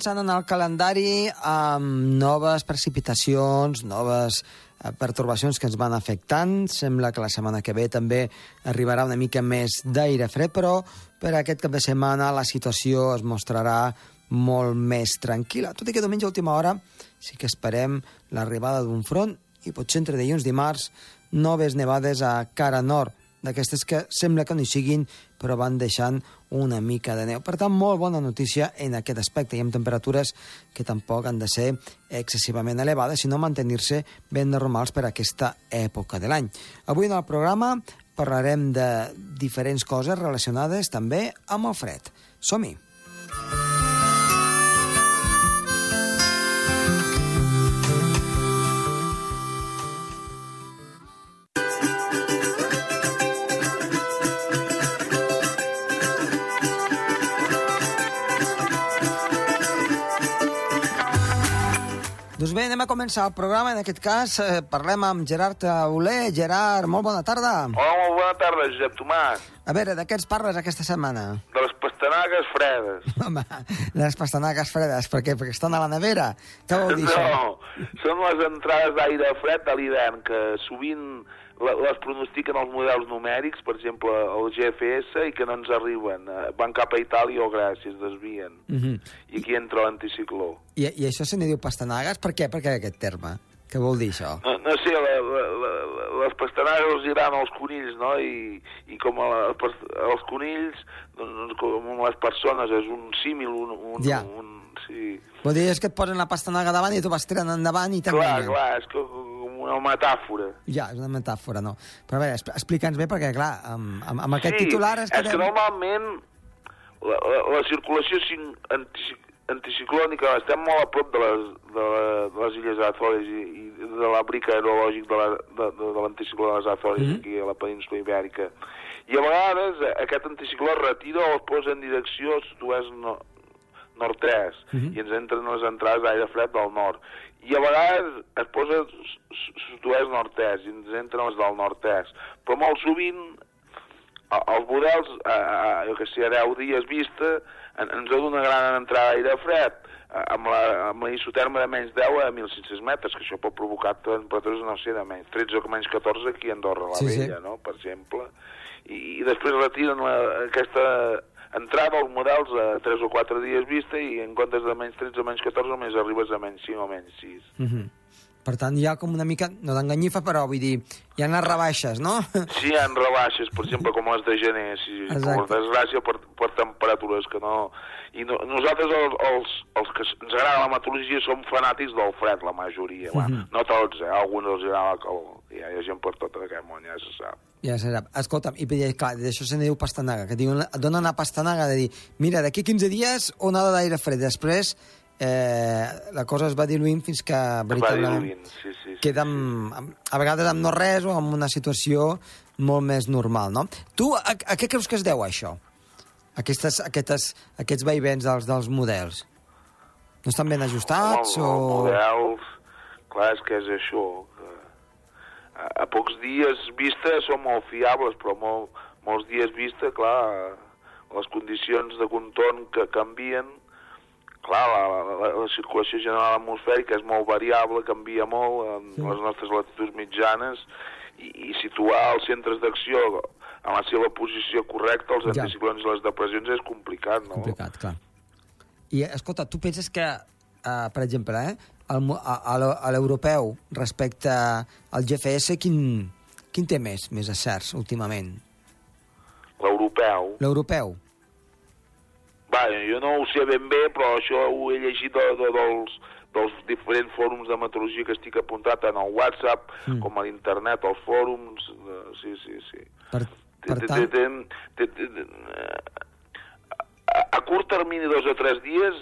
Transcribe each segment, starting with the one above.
avançant en el calendari amb noves precipitacions, noves eh, pertorbacions que ens van afectant. Sembla que la setmana que ve també arribarà una mica més d'aire fred, però per aquest cap de setmana la situació es mostrarà molt més tranquil·la. Tot i que diumenge a última hora sí que esperem l'arribada d'un front i potser entre dilluns i dimarts noves nevades a cara nord, d'aquestes que sembla que no hi siguin, però van deixant una mica de neu. Per tant, molt bona notícia en aquest aspecte i amb temperatures que tampoc han de ser excessivament elevades, sinó mantenir-se ben normals per a aquesta època de l'any. Avui en el programa parlarem de diferents coses relacionades també amb el fred. Som-hi! Doncs bé, anem a començar el programa. En aquest cas eh, parlem amb Gerard Auler. Gerard, molt bona tarda. Hola, molt bona tarda, Josep Tomàs. A veure, de què ens parles aquesta setmana? De les pastanagues fredes. Home, les pastanagues fredes, per què? Perquè estan a la nevera? Què vol dir això? No, són les entrades d'aire fred a l'hivern, que sovint les pronostiquen els models numèrics, per exemple, el GFS, i que no ens arriben. Eh, Van cap a Itàlia o Gràcia, es desvien. Uh -huh. I aquí entra l'anticicló. I, I això se n'hi diu pastanagues? Per què? Per què aquest terme? Què vol dir això? No, no sé, la, la, la, les pastanagues els iran als conills, no? I, i com a la, els conills, doncs, com les persones, és un símil, un... un, Ja. un sí. Vol dir és que et posen la pastanaga davant i tu vas tirant endavant i Clar, t'enganyen. clar, és com una metàfora. Ja, és una metàfora, no. Però a veure, expl- explica'ns bé, perquè, clar, amb, amb, amb aquest sí, titular es és que quedem... normalment la, la, la circulació anticiclònica estem molt a prop de les, de, la, de les illes Azores i, i de l'abric aerològic de la- de, de, de l'anticicló de les Azores Mhm. aquí a la península ibèrica. I a vegades eh, aquest anticicló es retira o es posa en direcció sud-oest no, nord-est Mhm. i ens entren les entrades d'aire fred del nord. I a vegades es posa sud-oest nord-est i ens entren les del nord-est. Però molt sovint els models, a, a, jo que sé, a 10 dies vista, en, ens dona una gran entrada d'aire fred, amb la, amb la isoterma de menys 10 a 1.500 metres, que això pot provocar temperatures, no sé, de menys 13 o menys 14 aquí a Andorra la Sí, sí. Vella, no?, per exemple. I, i després retiren la, aquesta entrada als models a 3 o 4 dies vista i en comptes de menys 13 o menys 14 només arribes a menys 5 o menys 6. Uh -huh. Per tant, hi ha com una mica, no d'enganyifa, però vull dir, hi ha les rebaixes, no? Sí, hi ha rebaixes, per exemple, com les de gener, sí, Exacte. per desgràcia, per, per temperatures que no... I no, nosaltres, els, els, els que ens agrada la meteorologia, som fanàtics del fred, la majoria. Va. Mhm. No tots, eh? Alguns els agrada calor. Hi ha, hi ha gent per tot aquest món, ja se sap. Ja se sap. Escolta'm, i clar, d'això se n'hi diu pastanaga, que diuen, donen una pastanaga de dir, mira, d'aquí 15 dies onada d'aire fred, després eh, la cosa es va diluint fins que veritablement diluint, sí, sí. sí, queda amb, amb, a vegades amb no res o amb una situació molt més normal, no? Tu, a, a què creus que es deu això? Aquestes, aquestes, aquests vaivens dels, dels models? No estan ben ajustats Home, o...? els models, clar, és que és això. Que a, a pocs dies vista són molt fiables, però molt, molts dies vista, clar, les condicions de contorn que canvien, clar, la, la, la circulació general atmosfèrica és molt variable, canvia molt en Sí. les nostres latituds mitjanes, i, i situar els centres d'acció en la seva posició correcta, els Ja. anticiclons i les depressions, és complicat, no? Complicat, clar. I, escolta, tu penses que, uh, per exemple, eh, el, a, a l'europeu respecte al GFS, quin, quin té més, més acerts últimament? L'europeu. L'europeu? Va, jo no ho sé ben bé, però això ho he llegit de, de, dels, dels diferents fòrums de meteorologia que estic apuntat tant al WhatsApp Mm. com a l'internet, als fòrums... De... Sí, sí, sí. Per, per tant, té- té- té- té- eh, a, a curt termini, dos o tres dies,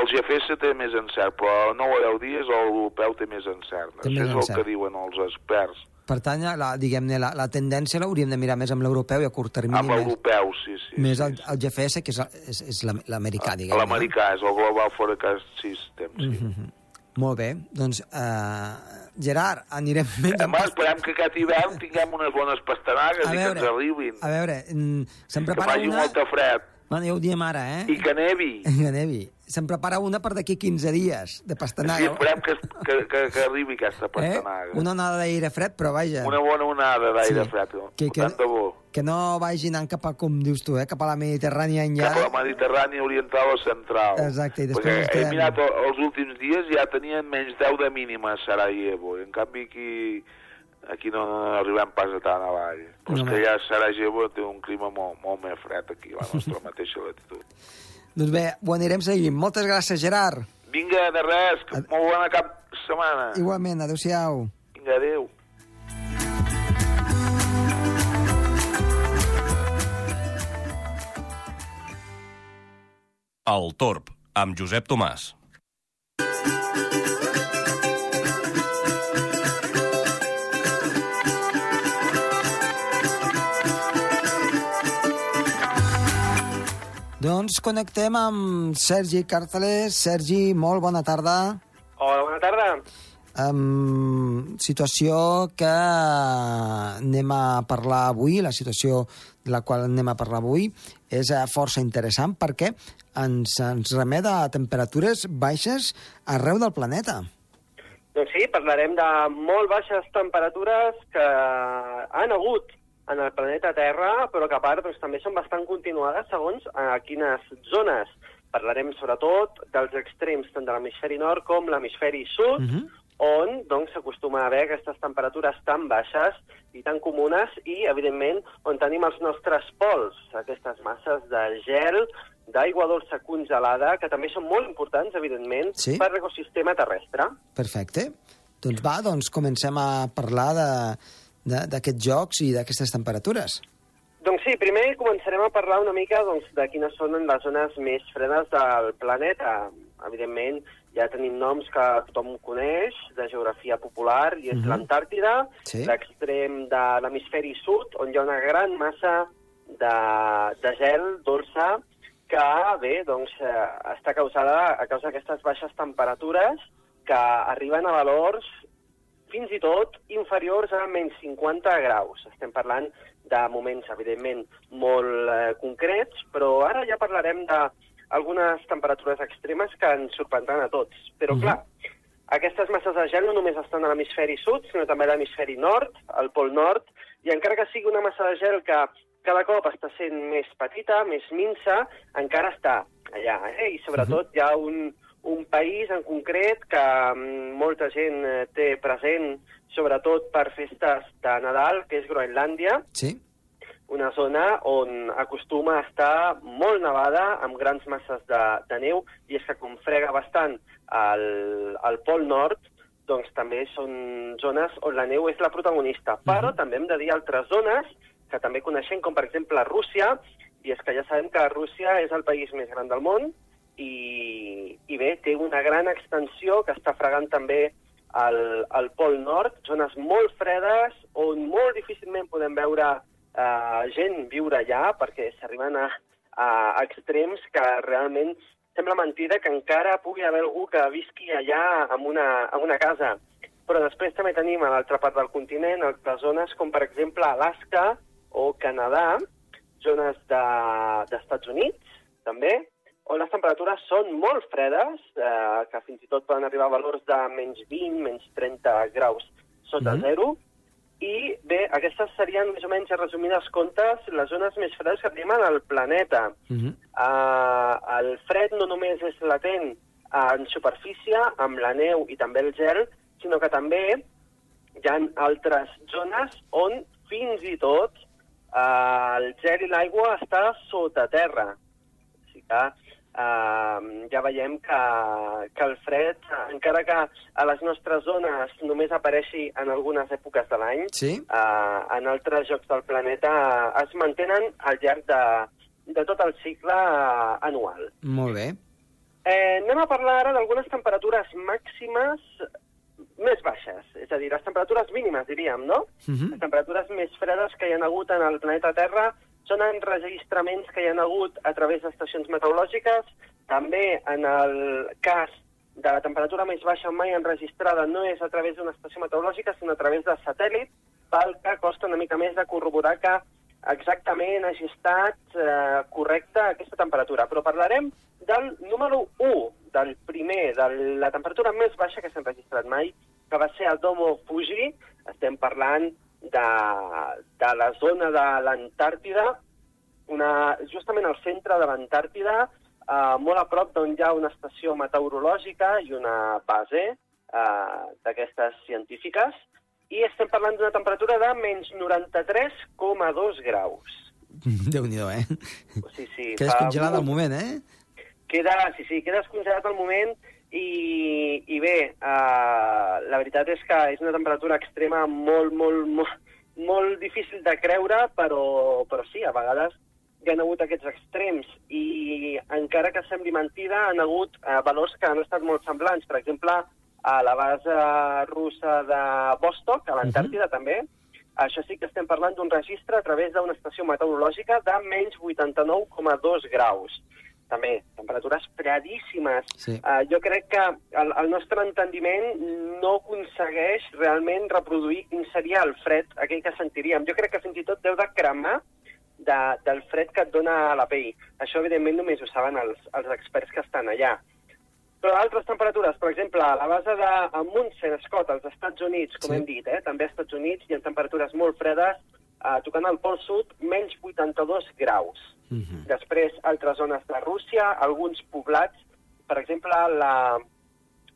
el GFS té més encert, però a 9 o 10 dies l'europeu té més encert. Té Això més és el que diuen els experts. Per tant la, diguem-ne, la, la tendència l'hauríem de mirar més amb l'europeu i a curt termini Amb l'europeu, sí, sí. més sí, el, el GFS, que és, és, és l'am- l'americà, diguem-ne. L'americà és el Global Forecast System, sí. Mm -hmm. Molt bé, doncs, uh, Gerard, anirem menys... Home, esperem que aquest hivern tinguem unes bones pastanagues A i que veure, ens arribin. A veure, mm, se'n que prepara faci una... molta fred. Bueno, ja ho diem ara, eh? I que nevi. Que nevi. Se'n prepara una per d'aquí 15 dies, de Sí, pastanaga. esperem que, que, que, que arribi aquesta eh? pastanaga. Una onada d'aire fred, però vaja, Una bona onada d'aire Sí. fred. Que- que- Tant de bo. que no vagi anant cap a, com dius tu, eh? cap a la Mediterrània enllà. Cap a la Mediterrània oriental o central. Exacte, i després Perquè he mirat el- els últims dies ja tenien menys 10 de mínima a Sarajevo. En canvi aquí, aquí no, no arribem pas a tan avall. Però No, és que ja Sarajevo té un clima molt, molt més fred aquí, a la nostra mateixa latitud. Doncs bé, ho anirem seguint. Moltes gràcies, Gerard. Vinga, de res, que Ad- molt bona cap setmana. Igualment, adeu-siau. Vinga, adéu. El Torb, amb Josep Tomàs. Doncs connectem amb Sergi Càrteles. Sergi, molt bona tarda. Hola, bona tarda. Um, situació que anem a parlar avui, la situació de la qual anem a parlar avui, és eh, força interessant perquè ens, ens remet a temperatures baixes arreu del planeta. Doncs sí, parlarem de molt baixes temperatures que han hagut en el planeta Terra, però que a part doncs, també són bastant continuades segons a quines zones. Parlarem sobretot dels extrems tant de l'hemisferi nord com l'hemisferi sud, Mhm. on doncs, s'acostuma a haver aquestes temperatures tan baixes i tan comunes i, evidentment, on tenim els nostres pols, aquestes masses de gel, d'aigua dolça congelada, que també són molt importants, evidentment, Sí. per l'ecosistema terrestre. Perfecte. Doncs va, doncs comencem a parlar de- d'aquests jocs i d'aquestes temperatures. Doncs sí, primer començarem a parlar una mica doncs, de quines són les zones més fredes del planeta. Evidentment, ja tenim noms que tothom coneix, de geografia popular, i és Mhm. l'Antàrtida, Sí. l'extrem de l'hemisferi sud, on hi ha una gran massa de, de gel dolça que, bé, doncs, eh, està causada a causa d'aquestes baixes temperatures que arriben a valors fins i tot inferiors a menys 50 graus. Estem parlant de moments, evidentment, molt eh, concrets, però ara ja parlarem d'algunes temperatures extremes que ens sorprendran a tots. Però, Mhm. clar, aquestes masses de gel no només estan a l'hemisferi sud, sinó també a l'hemisferi nord, al pol nord, i encara que sigui una massa de gel que cada cop està sent més petita, més minsa, encara està allà. Eh? I sobretot hi ha un, un país en concret que mm, molta gent eh, té present, sobretot per festes de Nadal, que és Groenlàndia, Sí? una zona on acostuma a estar molt nevada, amb grans masses de, de neu, i és que com frega bastant al, al Pol Nord, doncs també són zones on la neu és la protagonista. Però també hem de dir altres zones que també coneixem, com per exemple Rússia, i és que ja sabem que Rússia és el país més gran del món, i, i bé, té una gran extensió que està fregant també al, al Pol Nord, zones molt fredes on molt difícilment podem veure eh, gent viure allà perquè s'arriben a, a extrems que realment sembla mentida que encara pugui haver algú que visqui allà en una, en una casa. Però després també tenim a l'altra part del continent altres zones com per exemple Alaska o Canadà, zones de- d'Estats de, Units també, on les temperatures són molt fredes, eh, que fins i tot poden arribar a valors de menys 20, menys 30 graus sota Mhm. zero, i bé, aquestes serien més o menys, a resumides comptes, les zones més fredes que tenim en el planeta. Mhm. Uh, el fred no només és latent en superfície, amb la neu i també el gel, sinó que també hi ha altres zones on fins i tot uh, el gel i l'aigua està sota terra. O sigui que uh, ja veiem que, que el fred, encara que a les nostres zones només apareixi en algunes èpoques de l'any, Sí? uh, en altres llocs del planeta uh, es mantenen al llarg de, de tot el cicle uh, anual. Molt bé. Eh, anem a parlar ara d'algunes temperatures màximes més baixes, és a dir, les temperatures mínimes, diríem, no? Mhm. Les temperatures més fredes que hi ha hagut en el planeta Terra són enregistraments que hi ha hagut a través d'estacions meteorològiques, també en el cas de la temperatura més baixa mai enregistrada no és a través d'una estació meteorològica, sinó a través de satèl·lit, pel que costa una mica més de corroborar que exactament hagi estat eh, correcta aquesta temperatura, però parlarem del número 1, del primer, de la temperatura més baixa que s'ha registrat mai, que va ser el Domo Fuji. Estem parlant de, de la zona de l'Antàrtida, una, justament al centre de l'Antàrtida, eh, molt a prop d'on hi ha una estació meteorològica i una base eh, d'aquestes científiques, i estem parlant d'una temperatura de menys 93,2 graus. Déu-n'hi-do, eh? Sí, sí. Quedes fa congelat al moment, eh? Queda, sí, sí, queda descongelat al moment i, i bé, uh, la veritat és que és una temperatura extrema molt, molt, molt, molt difícil de creure, però, però sí, a vegades hi ha hagut aquests extrems i encara que sembli mentida, han hagut uh, valors que han estat molt semblants. Per exemple, a la base russa de Vostok, a l'Antàrtida uh -huh. també, això sí que estem parlant d'un registre a través d'una estació meteorològica de menys 89,2 graus. També, temperatures fredíssimes. Sí. Uh, jo crec que el, el nostre entendiment no aconsegueix realment reproduir quin seria el fred, aquell que sentiríem. Jo crec que fins i tot deu de cremar de, del fred que et dona la pell. Això, evidentment, només ho saben els, els experts que estan allà. Però altres temperatures, per exemple, a la base de Amundsen, Scott, als Estats Units, com sí. hem dit, eh? també als Estats Units, hi ha temperatures molt fredes, eh, tocant al pol sud, menys 82 graus. Uh -huh. Després, altres zones de Rússia, alguns poblats, per exemple, la,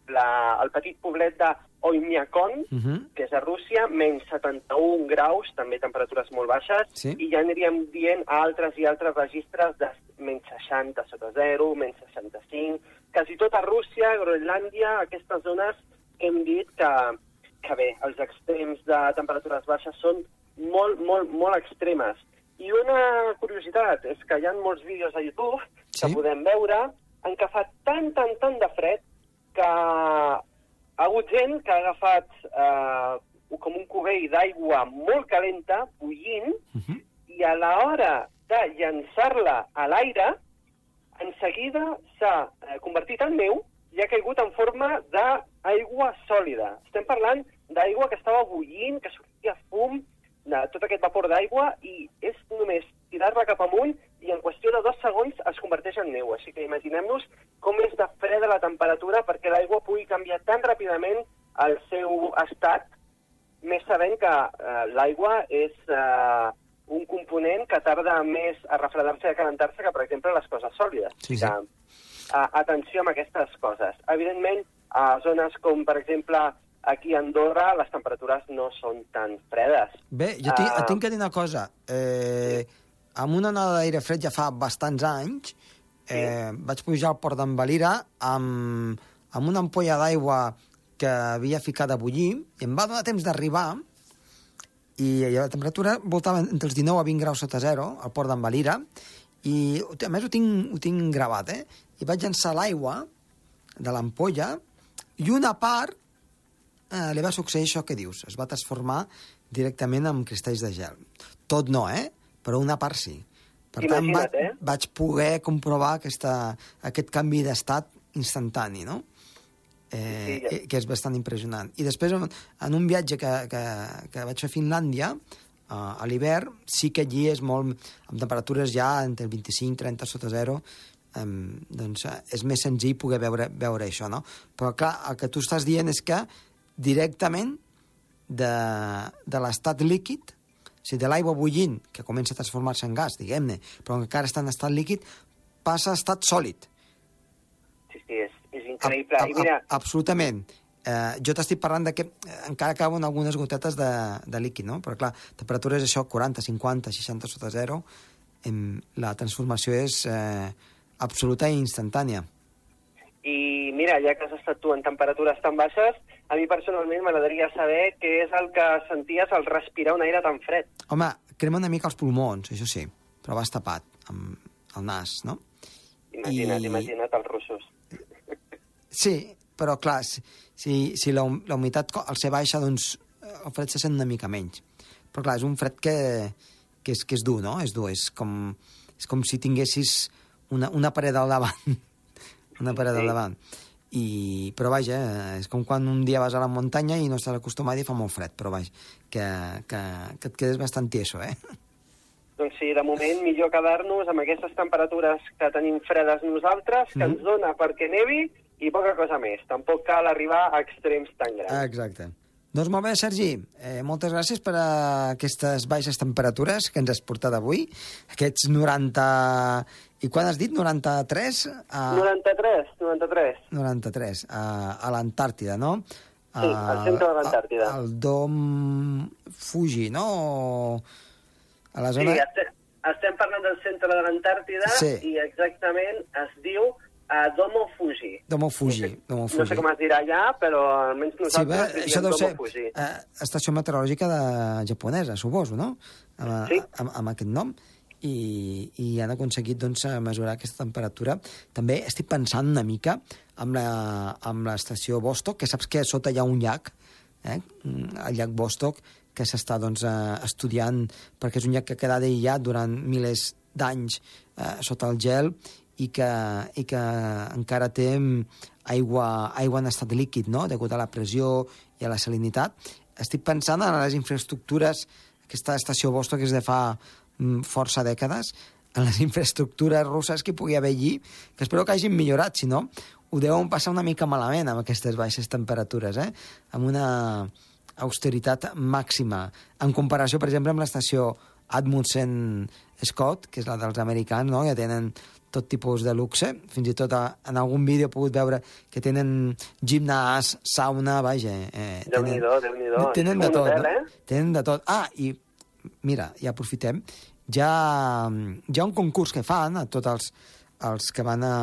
la, el petit poblet de Oymyakon, Uh -huh. que és a Rússia, menys 71 graus, també temperatures molt baixes, Sí. i ja aniríem dient altres i altres registres de menys 60 sota 0, menys 65, quasi tota Rússia, Groenlàndia, aquestes zones que hem dit que, que bé, els extrems de temperatures baixes són molt, molt, molt extremes. I una curiositat és que hi ha molts vídeos a YouTube que Sí. podem veure en què fa tant, tant, tant de fred que ha hagut gent que ha agafat eh, com un cubell d'aigua molt calenta, bullint, Uh -huh. i a l'hora de llançar-la a l'aire, en seguida s'ha eh, convertit en neu i ha caigut en forma d'aigua sòlida. Estem parlant d'aigua que estava bullint, que sortia fum, de tot aquest vapor d'aigua, i és només tirar-la cap amunt i en qüestió de dos segons es converteix en neu. Així que imaginem-nos com és de freda la temperatura perquè l'aigua pugui canviar tan ràpidament el seu estat més sabent que eh, l'aigua és eh, un component que tarda més a refredar-se i a calentar-se que, per exemple, les coses sòlides. Sí, sí. Que, eh, atenció amb aquestes coses. Evidentment, a zones com, per exemple, aquí a Andorra, les temperatures no són tan fredes. Bé, jo tinc, et tinc que dir una cosa. Eh, amb una onada d'aire fred ja fa bastants anys, eh, vaig pujar al port d'en Valira amb, amb una ampolla d'aigua que havia ficat a bullir, i em va donar temps d'arribar, i la temperatura voltava entre els 19 a 20 graus sota zero, al port d'en Valira, i a més ho tinc, ho tinc gravat, eh? I vaig llançar l'aigua de l'ampolla, i una part eh, li va succeir això que dius. Es va transformar directament en cristalls de gel. Tot no, eh? Però una part sí. Per tant, va, eh? vaig poder comprovar aquesta, aquest canvi d'estat instantani, no? Eh, Sí, ja. eh, que és bastant impressionant. I després, en, un viatge que, que, que vaig fer a Finlàndia, uh, a l'hivern, sí que allí és molt... amb temperatures ja entre 25 i 30 sota zero, doncs eh, és més senzill poder veure, veure això, no? Però, clar, el que tu estàs dient és que directament de, de l'estat líquid, o sigui, de l'aigua bullint, que comença a transformar-se en gas, diguem-ne, però encara està en estat líquid, passa a estat sòlid. Sí, sí, és, és increïble. Ab- I mira, ab- absolutament. Eh, jo t'estic parlant de que encara cauen algunes gotetes de, de líquid, no? Però, clar, temperatures això, 40, 50, 60 sota zero, em, la transformació és eh, absoluta i instantània. I mira, ja que has estat tu en temperatures tan baixes, a mi personalment m'agradaria saber què és el que senties al respirar un aire tan fred. Home, crema una mica els pulmons, això sí, però vas tapat amb el nas, no? Imagina't, I- imagina't els russos. Sí, però clar, si, si, la, la humitat al ser baixa, doncs eh, el fred se sent una mica menys. Però clar, és un fred que, que, és, que és dur, no? És dur, és com, és com si tinguessis una, una paret al davant. Una paret Sí. al davant. I, però vaja, eh, és com quan un dia vas a la muntanya i no estàs acostumat i fa molt fred, però vaja, que, que, que et quedes bastant tieso, eh? Doncs sí, de moment millor quedar-nos amb aquestes temperatures que tenim fredes nosaltres, que Mhm. ens dona perquè nevi i poca cosa més. Tampoc cal arribar a extrems tan grans. Exacte. Doncs molt bé, Sergi, eh, moltes gràcies per a aquestes baixes temperatures que ens has portat avui. Aquests 90... I quan has dit? 93? A... 93, 93. 93, a, a l'Antàrtida, no? Sí, al centre de l'Antàrtida. Al Dom Fuji, no? A la Sí, zona... estem, estem parlant del centre de l'Antàrtida Sí. i exactament es diu uh, Domo Fuji. Domo Fuji. Domo Fuji. No sé com es dirà allà, però almenys Sí, nosaltres bé, diríem això deu ser Fuji. eh, estació meteorològica de japonesa, suposo, no? Amb, Sí. amb, amb aquest nom. I, i han aconseguit doncs, eh, mesurar aquesta temperatura. També estic pensant una mica amb l'estació Vostok, que saps que a sota hi ha un llac, eh? el llac Vostok, que s'està doncs, eh, estudiant, perquè és un llac que ha quedat aïllat durant milers d'anys eh, sota el gel i que, i que encara té mm, aigua, aigua en estat líquid, no?, degut a la pressió i a la salinitat. Estic pensant en les infraestructures, aquesta estació Vostok és de fa mm, força dècades, en les infraestructures russes que pugui haver allí, que espero que hagin millorat, si no, ho deuen passar una mica malament amb aquestes baixes temperatures, eh? amb una austeritat màxima, en comparació, per exemple, amb l'estació Admundsen Scott, que és la dels americans, no? que tenen tot tipus de luxe, fins i tot a, en algun vídeo he pogut veure que tenen gimnàs, sauna, vaja... Eh, tenen- Déu-n'hi-do, Déu-n'hi-do. Tenen És de tot, no? eh? Tenen de tot. Ah, i mira, ja aprofitem, ja, hi ha un concurs que fan a tots els, els que van a,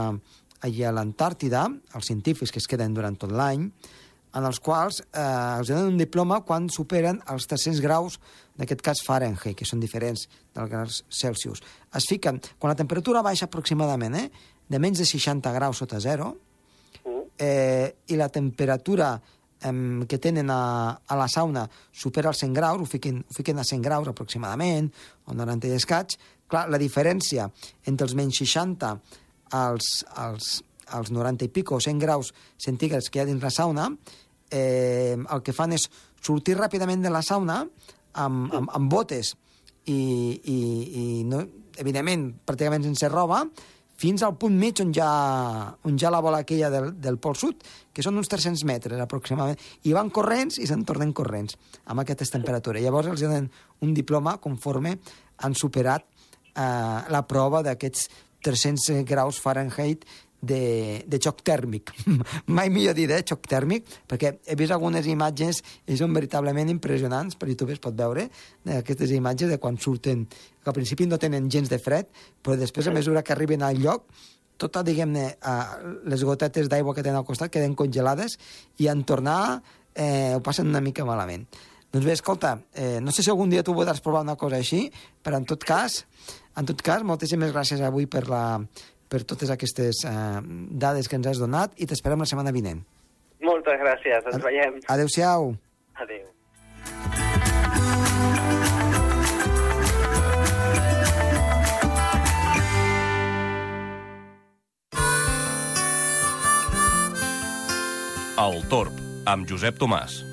allà a l'Antàrtida, els científics que es queden durant tot l'any, en els quals eh, els donen un diploma quan superen els 300 graus, en aquest cas Fahrenheit, que són diferents dels graus Celsius. Es fiquen, quan la temperatura baixa aproximadament, eh, de menys de 60 graus sota zero, Mm. eh, i la temperatura em, que tenen a, a la sauna supera els 100 graus, ho fiquen, ho fiquen a 100 graus aproximadament, o 90 i escaig, clar, la diferència entre els menys 60 als, als, als 90 i pico, o 100 graus centígrads que hi ha dins la sauna, eh, el que fan és sortir ràpidament de la sauna amb, amb, amb botes i, i, i no, evidentment, pràcticament sense roba, fins al punt mig on ha, on ha la bola aquella del, del Pol Sud, que són uns 300 metres aproximadament, i van corrents i se'n tornen corrents amb aquestes temperatures. Llavors els donen un diploma conforme han superat eh, la prova d'aquests 300 graus Fahrenheit de, de xoc tèrmic. Mai millor dit, eh, xoc tèrmic, perquè he vist algunes imatges i són veritablement impressionants, per YouTube es pot veure, eh, aquestes imatges de quan surten, que al principi no tenen gens de fred, però després, a mesura que arriben al lloc, tota, diguem-ne, les gotetes d'aigua que tenen al costat queden congelades i en tornar eh, ho passen una mica malament. Doncs bé, escolta, eh, no sé si algun dia tu podràs provar una cosa així, però en tot cas, en tot cas, moltíssimes gràcies avui per, la, per totes aquestes eh, dades que ens has donat i t'esperem la setmana vinent. Moltes gràcies, ens veiem. Adéu-siau. Adéu. El Torb, amb Josep Tomàs.